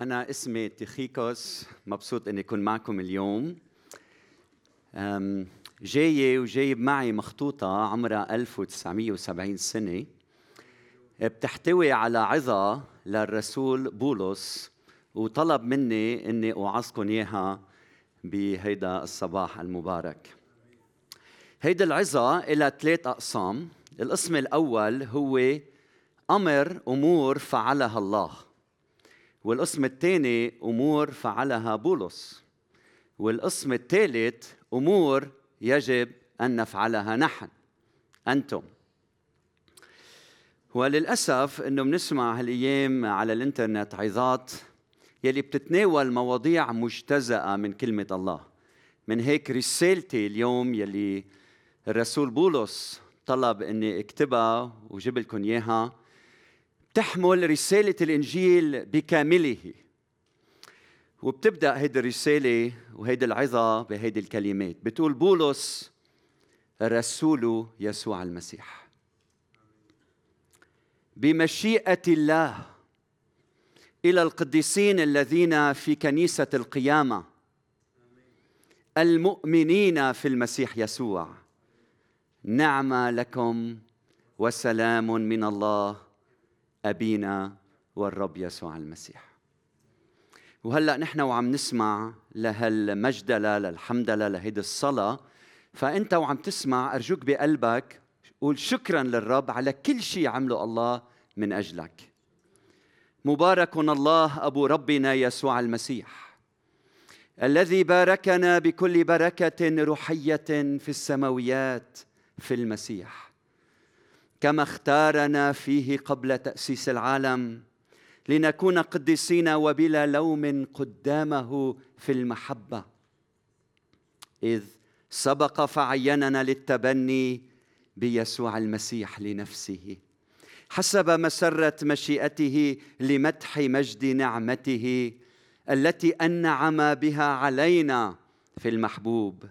أنا اسمي تيخيكوس مبسوط إني أكون معكم اليوم. جاية وجايب معي مخطوطة عمرها 1970 سنة. بتحتوي على عظة للرسول بولس وطلب مني إني أوعظكم إياها بهيدا الصباح المبارك. هيدي العظة إلى ثلاث أقسام. القسم الأول هو أمر أمور فعلها الله. والقسم الثاني أمور فعلها بولس. والقسم الثالث أمور يجب أن نفعلها نحن أنتم. وللأسف إنه بنسمع هالأيام على الإنترنت عظات يلي بتتناول مواضيع مجتزأة من كلمة الله. من هيك رسالتي اليوم يلي الرسول بولس طلب إني اكتبها وجيب لكم إياها. تحمل رسالة الإنجيل بكامله. وبتبدأ هيدي الرسالة وهيدي العظة بهيدي الكلمات. بتقول بولس رسول يسوع المسيح. بمشيئة الله إلى القديسين الذين في كنيسة القيامة المؤمنين في المسيح يسوع. نعمة لكم وسلام من الله أبينا والرب يسوع المسيح. وهلأ نحن وعم نسمع لهالمجدلة للحمدلة لهيدي الصلاة. فأنت وعم تسمع أرجوك بقلبك قول شكرا للرب على كل شيء عمله الله من أجلك. مبارك الله أبو ربنا يسوع المسيح الذي باركنا بكل بركة روحية في السماويات في المسيح. كما اختارنا فيه قبل تأسيس العالم لنكون قديسين وبلا لوم قدامه في المحبة. إذ سبق فعيننا للتبني بيسوع المسيح لنفسه. حسب مسرة مشيئته لمدح مجد نعمته التي أنعم بها علينا في المحبوب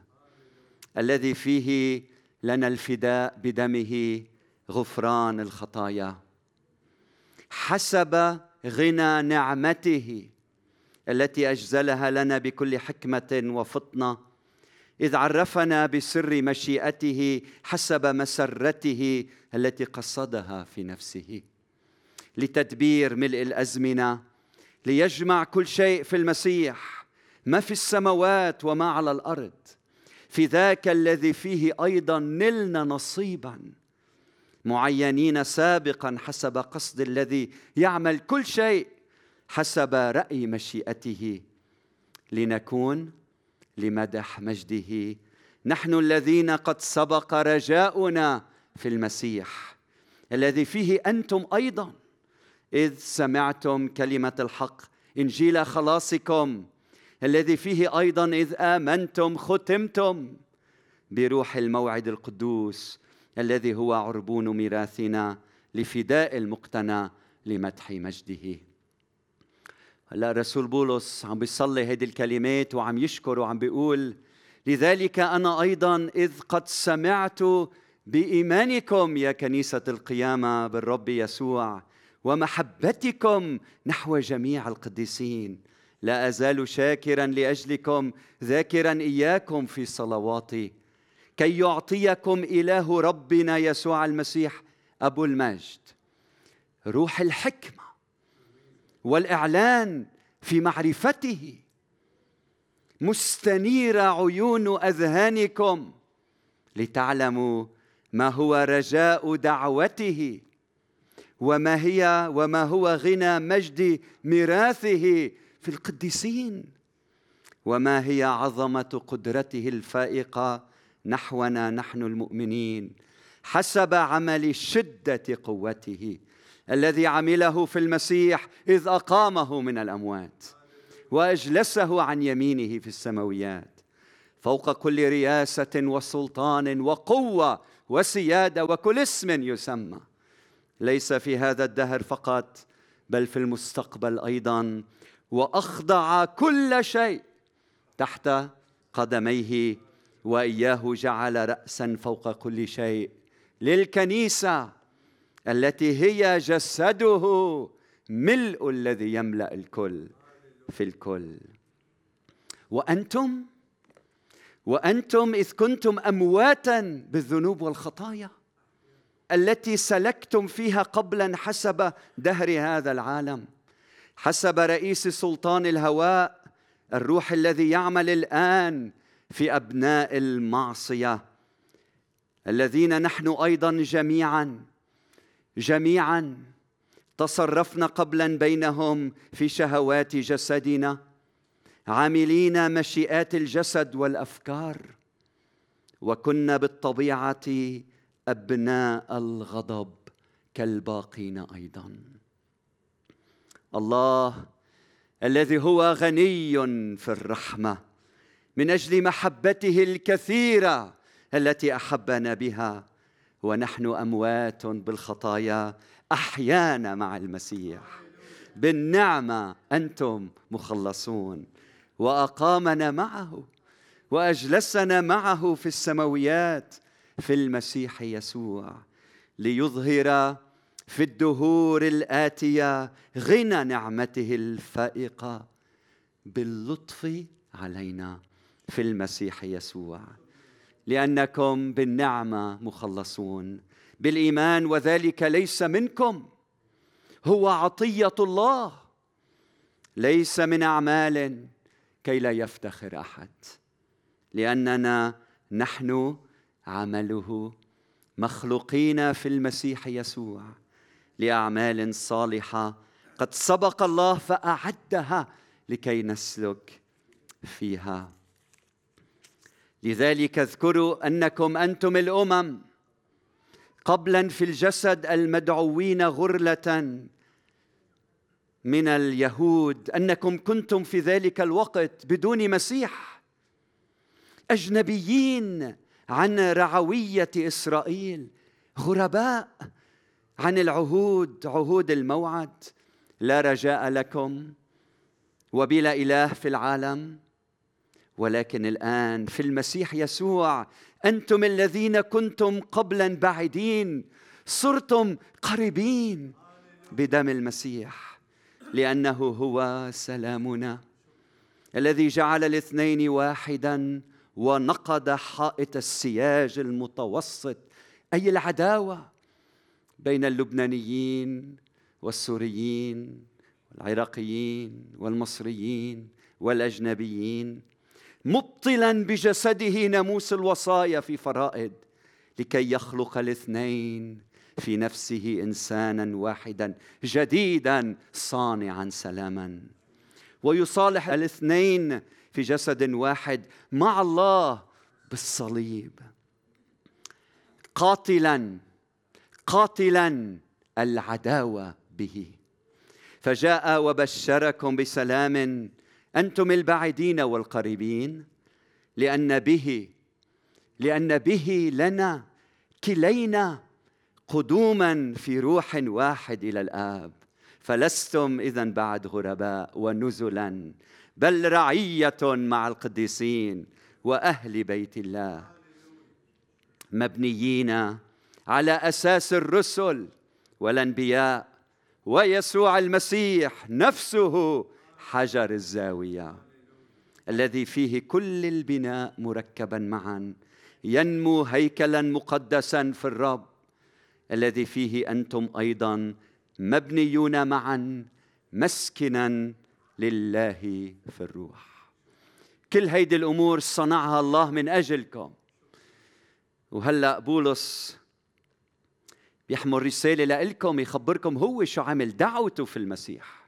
الذي فيه لنا الفداء بدمه غفران الخطايا. حسب غنى نعمته التي أجزلها لنا بكل حكمة وفطنة. إذ عرفنا بسر مشيئته حسب مسرته التي قصدها في نفسه. لتدبير ملء الأزمنة ليجمع كل شيء في المسيح. ما في السماوات وما على الأرض. في ذاك الذي فيه أيضا نلنا نصيبا. معينين سابقا حسب قصد الذي يعمل كل شيء حسب رأي مشيئته. لنكون لمدح مجده. نحن الذين قد سبق رجاؤنا في المسيح الذي فيه أنتم أيضا. إذ سمعتم كلمة الحق إنجيل خلاصكم الذي فيه أيضا إذ آمنتم ختمتم. بروح الموعد القدوس الذي هو عربون ميراثنا لفداء المقتنى لمدح مجده. هلا الرسول بولس عم بيصلي هذه الكلمات وعم يشكر وعم بيقول لذلك أنا أيضا إذ قد سمعت بإيمانكم يا كنيسة القيامة بالرب يسوع ومحبتكم نحو جميع القديسين. لا أزال شاكرا لأجلكم ذاكرا إياكم في صلواتي كي يعطيكم إله ربنا يسوع المسيح أبو المجد. روح الحكمة والإعلان في معرفته. مستنير عيون أذهانكم لتعلموا ما هو رجاء دعوته وما هي وما هو غنى مجد ميراثه في القديسين وما هي عظمة قدرته الفائقة نحونا نحن المؤمنين حسب عمل شدة قوته الذي عمله في المسيح إذ أقامه من الأموات وأجلسه عن يمينه في السماويات فوق كل رياسة وسلطان وقوة وسيادة وكل اسم يسمى. ليس في هذا الدهر فقط بل في المستقبل أيضا وأخضع كل شيء تحت قدميه وإياه جعل رأسا فوق كل شيء للكنيسة التي هي جسده ملء الذي يملأ الكل في الكل. وأنتم؟ وأنتم إذ كنتم أمواتا بالذنوب والخطايا التي سلكتم فيها قبلا حسب دهر هذا العالم حسب رئيس سلطان الهواء الروح الذي يعمل الآن في أبناء المعصية الذين نحن أيضا جميعا جميعا تصرفنا قبلا بينهم في شهوات جسدنا عاملين مشيئات الجسد والأفكار وكنا بالطبيعة أبناء الغضب كالباقين أيضا. الله الذي هو غني في الرحمة. من أجل محبته الكثيرة التي أحبنا بها ونحن أموات بالخطايا أحيانا مع المسيح. بالنعمة أنتم مخلصون وأقامنا معه وأجلسنا معه في السماويات في المسيح يسوع ليظهر في الدهور الآتية غنى نعمته الفائقة. باللطف علينا في المسيح يسوع. لأنكم بالنعمة مخلصون. بالإيمان وذلك ليس منكم. هو عطية الله. ليس من أعمال كي لا يفتخر أحد. لأننا نحن عمله مخلوقين في المسيح يسوع لأعمال صالحة قد سبق الله فأعدها لكي نسلك فيها. لذلك اذكروا أنكم أنتم الأمم. قبلا في الجسد المدعوين غرلة من اليهود. أنكم كنتم في ذلك الوقت بدون مسيح. أجنبيين عن رعوية إسرائيل. غرباء عن العهود عهود الموعد. لا رجاء لكم وبلا إله في العالم. ولكن الآن في المسيح يسوع أنتم الذين كنتم قبلا بعيدين صرتم قريبين بدم المسيح لأنه هو سلامنا الذي جعل الاثنين واحدا ونقض حائط السياج المتوسط أي العداوة بين اللبنانيين والسوريين والعراقيين والمصريين والأجنبيين. مبطلا بجسده ناموس الوصايا في فرائد لكي يخلق الاثنين في نفسه إنسانا واحدا جديدا صانعا سلاما. ويصالح الاثنين في جسد واحد مع الله بالصليب. قاتلا قاتلا العداوة به. فجاء وبشركم بسلام أنتم البعيدين والقريبين لأن به لأن به لنا كلينا قدوما في روح واحد إلى الآب. فلستم اذا بعد غرباء ونزلا بل رعية مع القديسين وأهل بيت الله. مبنيين على أساس الرسل والأنبياء ويسوع المسيح نفسه حجر الزاوية الذي فيه كل البناء مركبا معا ينمو هيكلا مقدسا في الرب الذي فيه أنتم أيضا مبنيون معا مسكنا لله في الروح. كل هيدي الأمور صنعها الله من أجلكم. وهلأ بولس بيحمل رسالة لكم يخبركم هو شو عمل دعوته في المسيح.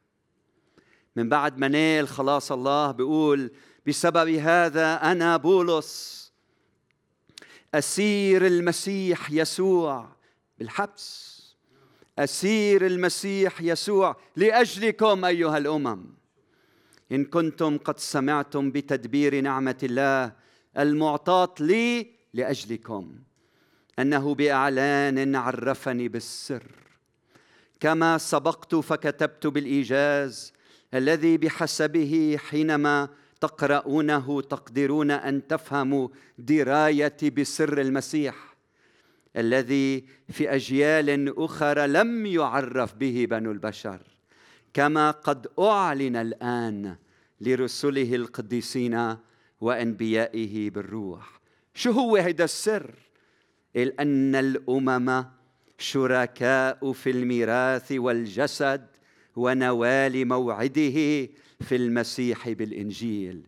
من بعد ما نال خلاص الله بيقول بسبب هذا أنا بولس أسير المسيح يسوع بالحبس. أسير المسيح يسوع لأجلكم أيها الأمم. إن كنتم قد سمعتم بتدبير نعمة الله المعطاة لي لأجلكم أنه بإعلان عرفني بالسر. كما سبقت فكتبت بالإيجاز الذي بحسبه حينما تقرؤونه تقدرون أن تفهموا درايتي بسر المسيح الذي في أجيال أخرى لم يعرف به بنو البشر كما قد أعلن الآن لرسله القديسين وأنبيائه بالروح. شو هو هيدا السر؟ أن الأمم شركاء في الميراث والجسد ونوال موعده في المسيح بالإنجيل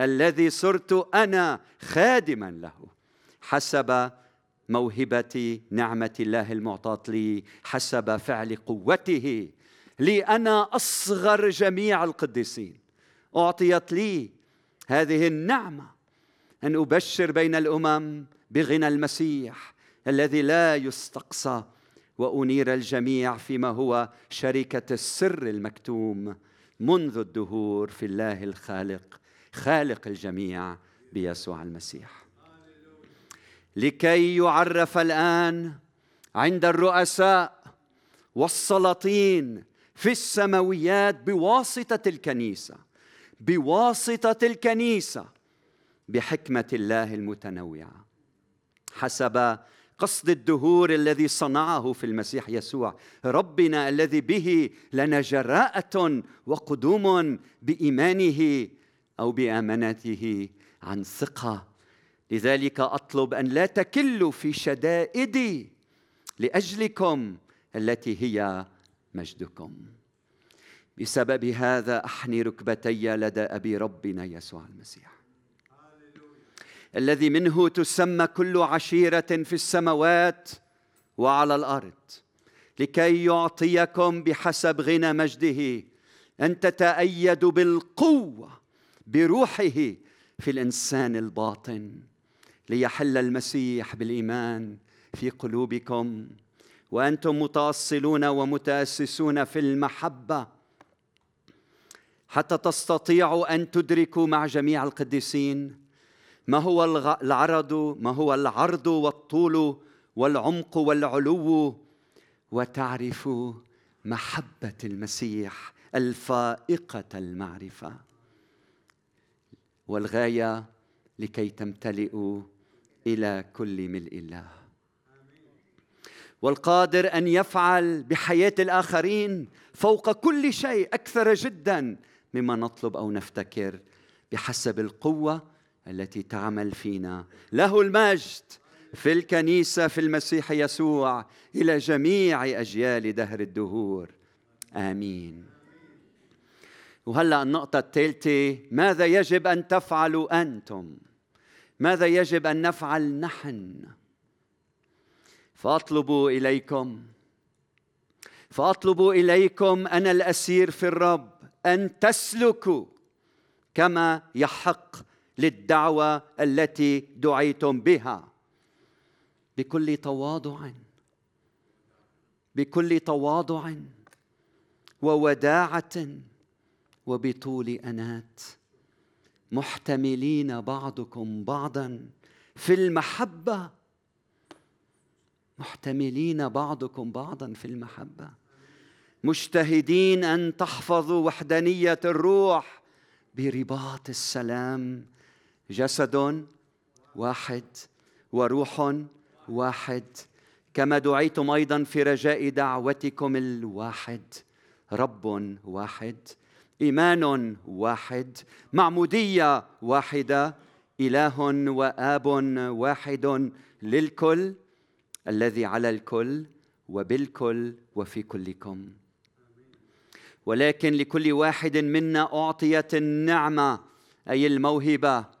الذي صرت أنا خادما له حسب موهبة نعمة الله المعطاة لي حسب فعل قوته لي. أنا أصغر جميع القديسين أعطيت لي هذه النعمة أن أبشر بين الأمم بغنى المسيح الذي لا يستقصى وأنير الجميع فيما هو شركة السر المكتوم منذ الدهور في الله الخالق خالق الجميع بيسوع المسيح. لكي يعرف الآن عند الرؤساء والسلاطين في السماويات بواسطة الكنيسة بواسطة الكنيسة بحكمة الله المتنوعة. حسب قصد الدهور الذي صنعه في المسيح يسوع. ربنا الذي به لنا جراءة وقدوم بإيمانه أو بامانته عن ثقة. لذلك أطلب أن لا تكلوا في شدائدي لأجلكم التي هي مجدكم. بسبب هذا أحني ركبتي لدى أبي ربنا يسوع المسيح. الذي منه تسمى كل عشيرة في السماوات وعلى الأرض لكي يعطيكم بحسب غنى مجده أن تتايدوا بالقوة بروحه في الإنسان الباطن ليحل المسيح بالإيمان في قلوبكم. وأنتم متأصلون ومتأسسون في المحبة حتى تستطيعوا أن تدركوا مع جميع القديسين ما هو العرض؟ ما هو العرض والطول والعمق والعلو؟ وتعرفوا محبة المسيح الفائقة المعرفة. والغاية لكي تمتلئوا إلى كل ملء الله. والقادر أن يفعل بحياة الآخرين فوق كل شيء أكثر جدا مما نطلب أو نفتكر. بحسب القوة التي تعمل فينا. له المجد في الكنيسة في المسيح يسوع إلى جميع أجيال دهر الدهور. آمين. وهلأ النقطة الثالثة ماذا يجب أن تفعلوا أنتم؟ ماذا يجب أن نفعل نحن؟ فاطلب إليكم. فاطلب إليكم أنا الأسير في الرب أن تسلكوا كما يحق للدعوة التي دعيتم بها. بكل تواضع. بكل تواضع ووداعة وبطول أنات. محتملين بعضكم بعضا في المحبة. محتملين بعضكم بعضا في المحبة. مجتهدين أن تحفظوا وحدانية الروح برباط السلام جسد واحد وروح واحد. كما دعيتم أيضا في رجاء دعوتكم الواحد. رب واحد إيمان واحد معمودية واحدة إله وآب واحد للكل الذي على الكل وبالكل وفي كلكم. ولكن لكل واحد منا أعطيت النعمة أي الموهبة.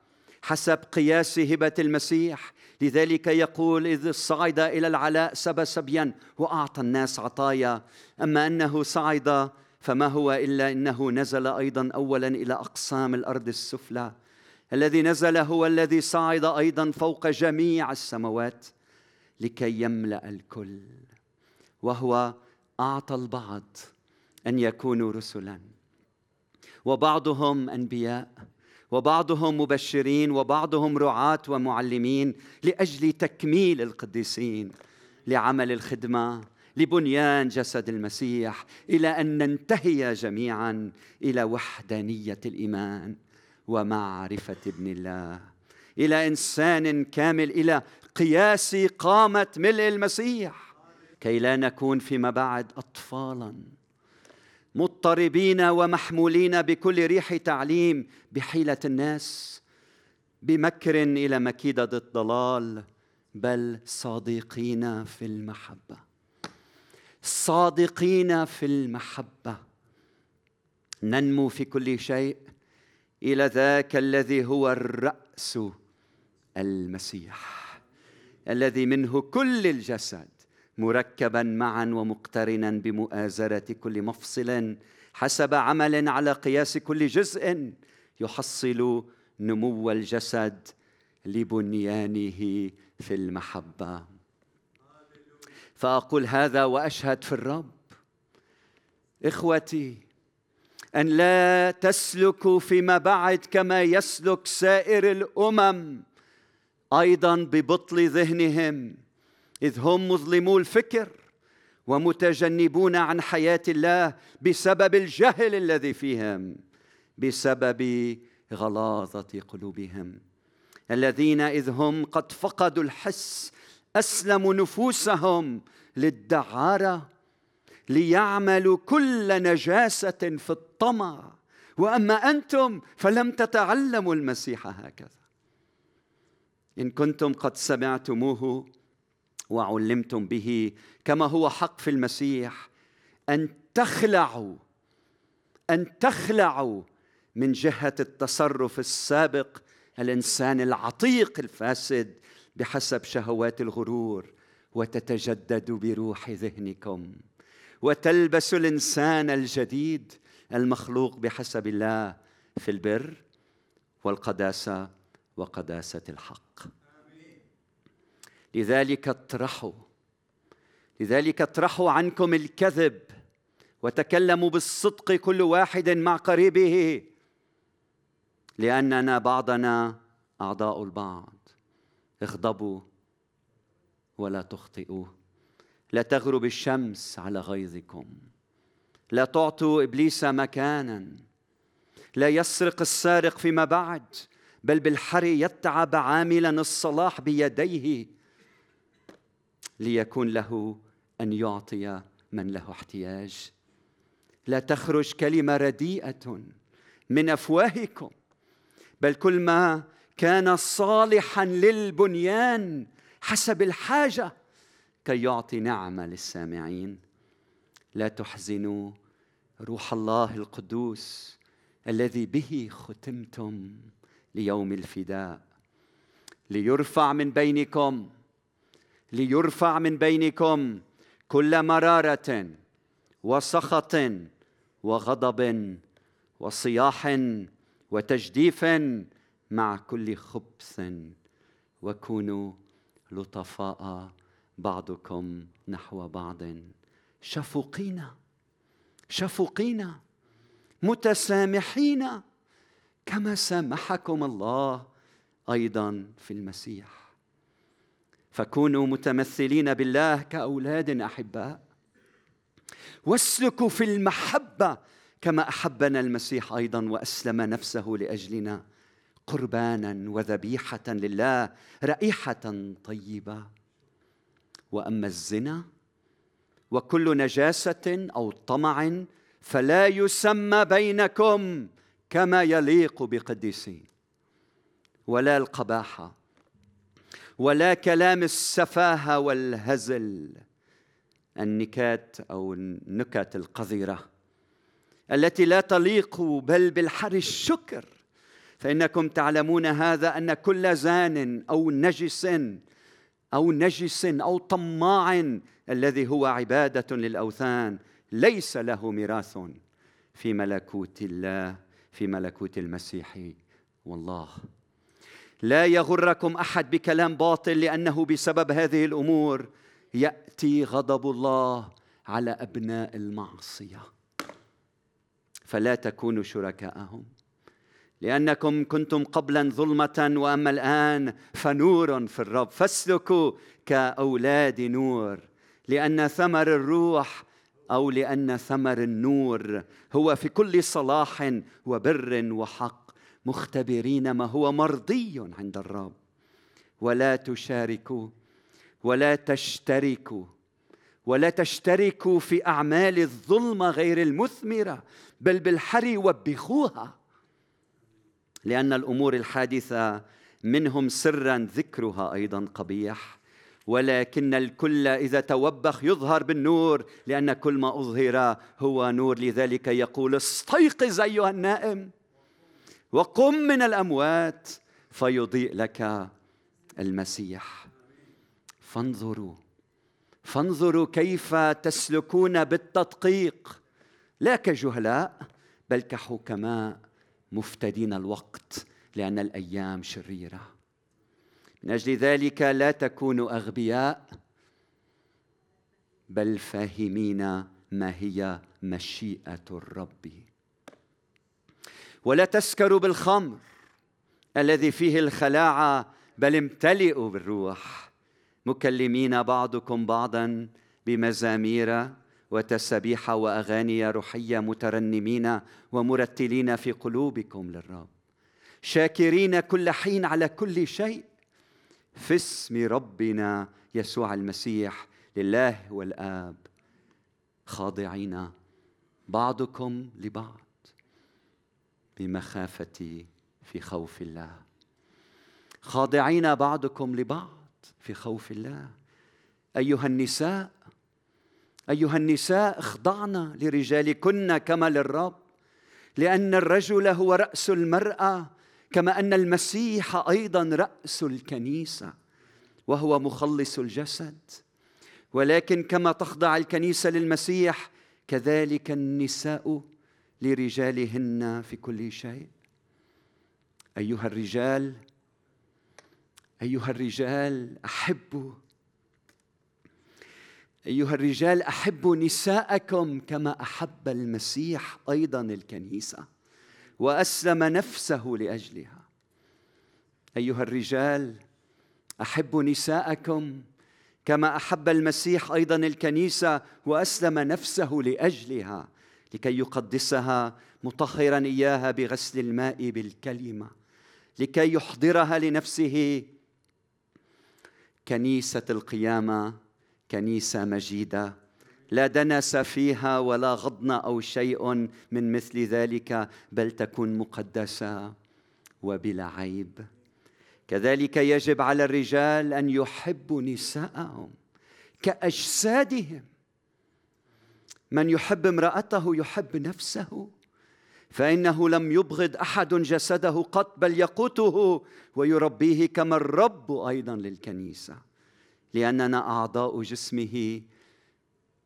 حسب قياس هبة المسيح. لذلك يقول إذ صعد إلى العلاء سبى سبيا وأعطى الناس عطايا. أما أنه صعد فما هو إلا إنه نزل أيضا اولا إلى أقسام الأرض السفلى. الذي نزل هو الذي صعد أيضا فوق جميع السماوات لكي يملأ الكل وهو أعطى البعض أن يكونوا رسلا. وبعضهم أنبياء. وبعضهم مبشرين وبعضهم رعاة ومعلمين لأجل تكميل القديسين لعمل الخدمة لبنيان جسد المسيح إلى أن ننتهي جميعا إلى وحدانية الإيمان ومعرفة ابن الله إلى إنسان كامل إلى قياس قامة ملء المسيح كي لا نكون فيما بعد اطفالا. مضطربين ومحمولين بكل ريح تعليم بحيلة الناس بمكر إلى مكيدة الضلال بل صادقين في المحبة. صادقين في المحبة. ننمو في كل شيء إلى ذاك الذي هو الرأس المسيح الذي منه كل الجسد. مركبا معا ومقترنا بمؤازرة كل مفصل حسب عمل على قياس كل جزء يحصل نمو الجسد لبنيانه في المحبة. فأقول هذا وأشهد في الرب. إخوتي أن لا تسلكوا فيما بعد كما يسلك سائر الأمم أيضا ببطل ذهنهم. إذ هم مظلمو الفكر ومتجنبون عن حياة الله بسبب الجهل الذي فيهم بسبب غلاظة قلوبهم. الذين إذ هم قد فقدوا الحس أسلموا نفوسهم للدعارة ليعملوا كل نجاسة في الطمع. وأما أنتم فلم تتعلموا المسيح هكذا. إن كنتم قد سمعتموه وعلمتم به كما هو حق في المسيح أن تخلعوا أن تخلعوا من جهة التصرف السابق الإنسان العتيق الفاسد بحسب شهوات الغرور وتتجددوا بروح ذهنكم وتلبسوا الإنسان الجديد المخلوق بحسب الله في البر والقداسة وقداسة الحق. لذلك اطرحوا. لذلك اطرحوا عنكم الكذب وتكلموا بالصدق كل واحد مع قريبه لأننا بعضنا أعضاء البعض. اغضبوا ولا تخطئوا. لا تغرب الشمس على غيظكم. لا تعطوا إبليس مكانا. لا يسرق السارق فيما بعد بل بالحري يتعب عاملا الصلاح بيديه. ليكون له أن يعطي من له احتياج. لا تخرج كلمة رديئة من أفواهكم بل كل ما كان صالحا للبنيان حسب الحاجة كي يعطي نعمة للسامعين. لا تحزنوا روح الله القدوس الذي به ختمتم ليوم الفداء. ليرفع من بينكم ليرفع من بينكم كل مرارة وسخط وغضب وصياح وتجديف مع كل خبث. وكونوا لطفاء بعضكم نحو بعض. شفوقين شفوقين متسامحين كما سامحكم الله أيضا في المسيح. فكونوا متمثلين بالله كأولاد أحباء. واسلكوا في المحبة كما أحبنا المسيح أيضا وأسلم نفسه لأجلنا قربانا وذبيحة لله رائحة طيبة. وأما الزنا وكل نجاسة أو طمع فلا يسمى بينكم كما يليق بقديسين. ولا القباحه ولا كلام السفاهة والهزل. النكات أو النكت القذرة التي لا تليق بل بالحر الشكر. فإنكم تعلمون هذا أن كل زان أو نجس أو نجس أو طماع الذي هو عبادة للأوثان ليس له ميراث في ملكوت الله في ملكوت المسيح والله. لا يغركم أحد بكلام باطل لأنه بسبب هذه الأمور يأتي غضب الله على أبناء المعصية. فلا تكونوا شركاءهم. لأنكم كنتم قبلا ظلمة وأما الآن فنور في الرب. فاسلكوا كأولاد نور لأن ثمر الروح أو لأن ثمر النور هو في كل صلاح وبر وحق. مختبرين ما هو مرضي عند الرب. ولا تشاركوا ولا تشتركوا ولا تشتركوا في أعمال الظلمه غير المثمرة بل بالحري وبخوها. لأن الأمور الحادثة منهم سرا ذكرها أيضا قبيح. ولكن الكل إذا توبخ يظهر بالنور لأن كل ما أظهر هو نور. لذلك يقول استيقظ أيها النائم. وقم من الأموات فيضيء لك المسيح. فانظروا فانظروا كيف تسلكون بالتدقيق. لا كجهلاء بل كحكماء مفتدين الوقت لأن الأيام شريرة. من أجل ذلك لا تكونوا أغبياء بل فاهمين ما هي مشيئة الرب. ولا تسكروا بالخمر الذي فيه الخلاعه بل امتلئوا بالروح. مكلمين بعضكم بعضا بمزامير وتسابيح وأغاني روحية مترنمين ومرتلين في قلوبكم للرب. شاكرين كل حين على كل شيء. في اسم ربنا يسوع المسيح لله والآب. خاضعين بعضكم لبعض. بمخافه في خوف الله. خاضعين بعضكم لبعض في خوف الله. أيها النساء أيها النساء اخضعن لرجالكن كما للرب لأن الرجل هو رأس المرأة كما أن المسيح أيضا رأس الكنيسة وهو مخلص الجسد. ولكن كما تخضع الكنيسة للمسيح كذلك النساء لرجالهن في كل شيء. أيها الرجال أيها الرجال أحبوا. أيها الرجال أحبوا نساءكم كما أحب المسيح أيضا الكنيسة وأسلم نفسه لأجلها. أيها الرجال أحبوا نساءكم كما أحب المسيح أيضا الكنيسة وأسلم نفسه لأجلها. لكي يقدسها مطهرا إياها بغسل الماء بالكلمة لكي يحضرها لنفسه. كنيسة القيامة كنيسة مجيدة لا دنس فيها ولا غضن أو شيء من مثل ذلك بل تكون مقدسة وبلا عيب. كذلك يجب على الرجال أن يحبوا نساءهم كأجسادهم. من يحب امرأته يحب نفسه. فإنه لم يبغض أحد جسده قط بل يقوته ويربيه كما الرب أيضا للكنيسة. لأننا أعضاء جسمه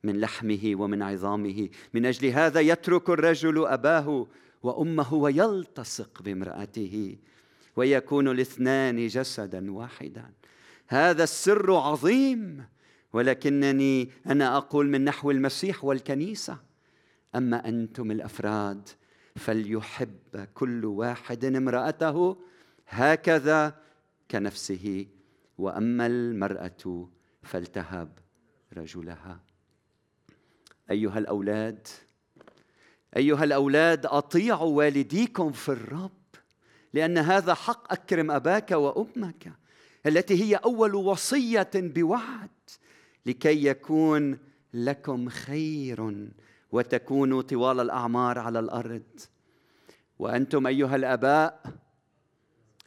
من لحمه ومن عظامه. من أجل هذا يترك الرجل أباه وأمه ويلتصق بامرأته ويكون الاثنان جسدا واحدا. هذا السر عظيم ولكنني أنا أقول من نحو المسيح والكنيسة. أما أنتم الأفراد فليحب كل واحد امرأته هكذا كنفسه وأما المرأة فلتهب رجلها. أيها الأولاد أيها الأولاد أطيعوا والديكم في الرب لأن هذا حق أكرم أباك وأمك التي هي أول وصية بوعد. لكي يكون لكم خير وتكونوا طوال الأعمار على الأرض. وأنتم أيها الأباء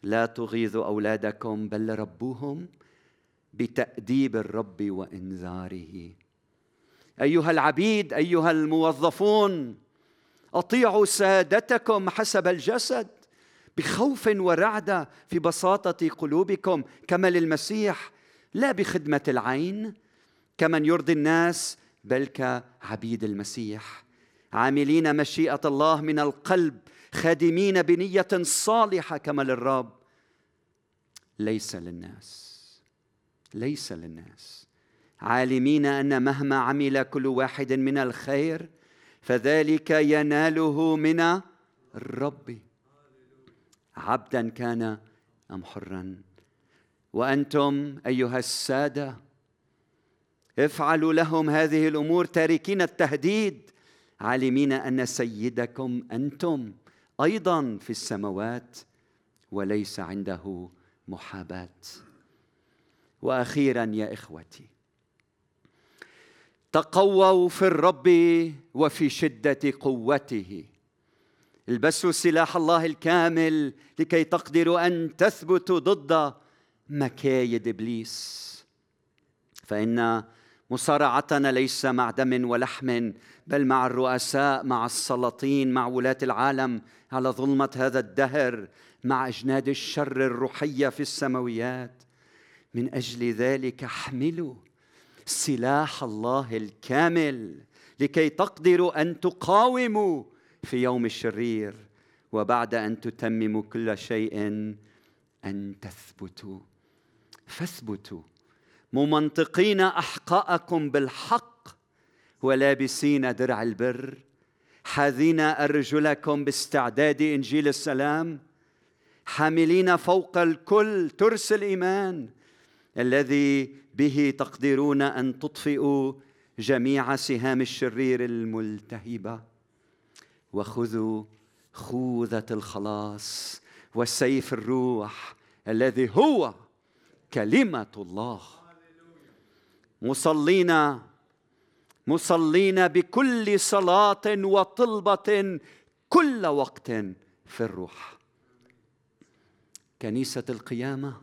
لا تغيظوا أولادكم بل ربوهم بتأديب الرب وإنذاره. أيها العبيد أيها الموظفون أطيعوا سادتكم حسب الجسد بخوف ورعده في بساطة قلوبكم كما للمسيح لا بخدمة العين كمن يرضي الناس بل كعبيد المسيح. عاملين مشيئة الله من القلب خادمين بنية صالحة كما للرب. ليس للناس ليس للناس. عالمين أن مهما عمل كل واحد من الخير فذلك يناله من الرب. عبدا كان أم حرا. وأنتم أيها السادة افعلوا لهم هذه الأمور تاركين التهديد. عالمين أن سيدكم أنتم أيضا في السماوات وليس عنده محاباة. وأخيرا يا إخوتي تقووا في الرب وفي شدة قوته. البسوا سلاح الله الكامل لكي تقدروا أن تثبتوا ضد مكايد إبليس. فإن مصارعتنا ليس مع دم ولحم بل مع الرؤساء مع السلاطين مع ولاة العالم على ظلمة هذا الدهر مع أجناد الشر الروحية في السماويات. من أجل ذلك احملوا سلاح الله الكامل لكي تقدروا أن تقاوموا في يوم الشرير وبعد أن تتمموا كل شيء أن تثبتوا. فاثبتوا. ممنطقين أحقاءكم بالحق ولابسين درع البر حاذين أرجلكم باستعداد إنجيل السلام حاملين فوق الكل ترس الإيمان الذي به تقدرون أن تطفئوا جميع سهام الشرير الملتهبة. وخذوا خوذة الخلاص وسيف الروح الذي هو كلمة الله. مصلين مصلين بكل صلاة وطلبة كل وقت في الروح. كنيسة القيامة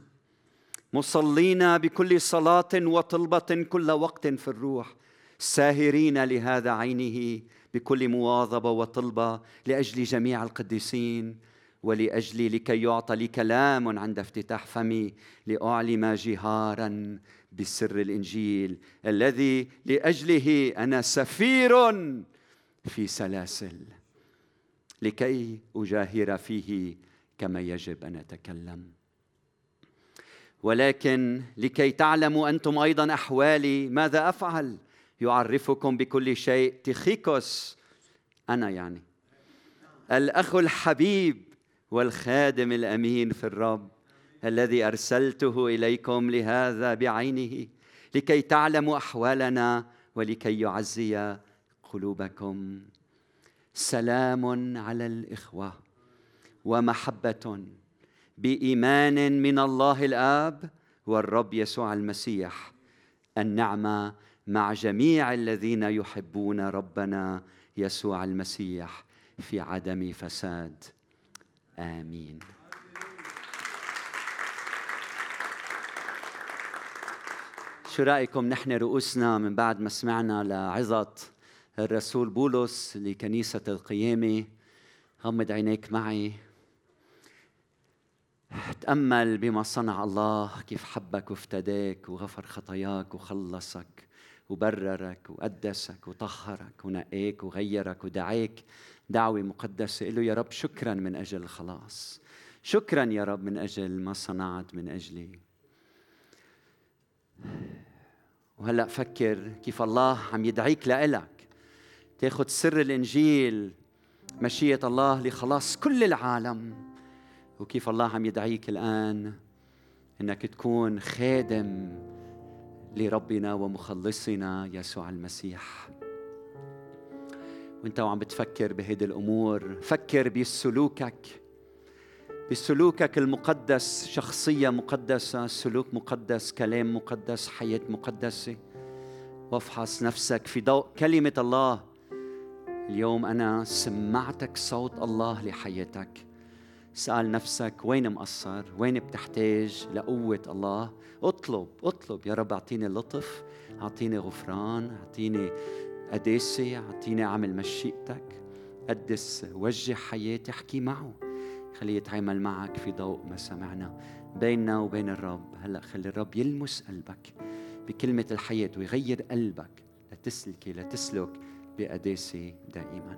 مصلين بكل صلاة وطلبة كل وقت في الروح. ساهرين لهذا عينه بكل مواظبة وطلبة لأجل جميع القديسين. ولاجلي لكي يعطى لي كلام عند افتتاح فمي لأعلم جهارا بسر الإنجيل الذي لأجله أنا سفير في سلاسل لكي أجاهر فيه كما يجب أن أتكلم. ولكن لكي تعلموا أنتم أيضا أحوالي ماذا أفعل؟ يعرفكم بكل شيء تيخيكوس أنا يعني. الأخ الحبيب والخادم الأمين في الرب الذي أرسلته إليكم لهذا بعينه لكي تعلموا أحوالنا ولكي يعزي قلوبكم. سلام على الإخوة ومحبة بإيمان من الله الآب والرب يسوع المسيح النعمة مع جميع الذين يحبون ربنا يسوع المسيح في عدم فساد. آمين. شو رأيكم نحن رؤوسنا من بعد ما سمعنا لعظة الرسول بولس لكنيسة القيامة؟ غمض عينيك معي. تأمل بما صنع الله كيف حبك وافتداك وغفر خطاياك وخلصك وبررك وقدسك وطهرك ونقاك وغيرك ودعاك. دعوة مقدسة له يا رب شكرا من أجل الخلاص شكرا يا رب من أجل ما صنعت من أجلي. وهلأ فكر كيف الله عم يدعيك لإلك. تاخذ سر الإنجيل مشيئة الله لخلاص كل العالم. وكيف الله عم يدعيك الآن إنك تكون خادم لربنا ومخلصنا يسوع المسيح. وانت وعم بتفكر بهيدي الأمور. فكر بسلوكك بسلوكك المقدس شخصية مقدسة سلوك مقدس كلام مقدس حياة مقدسة. وافحص نفسك في ضوء كلمة الله. اليوم أنا سمعتك صوت الله لحياتك. سأل نفسك وين مقصر؟ وين بتحتاج لقوة الله؟ اطلب اطلب. يا رب أعطيني لطف أعطيني غفران أعطيني قداسة اعطيني أعمل مشيئتك. قدس وجه حياتي احكي معه. خليه يتعامل معك في ضوء ما سمعنا. بيننا وبين الرب. هلأ خلي الرب يلمس قلبك. بكلمة الحياة ويغير قلبك. لتسلكي لتسلك بقداسة دائما.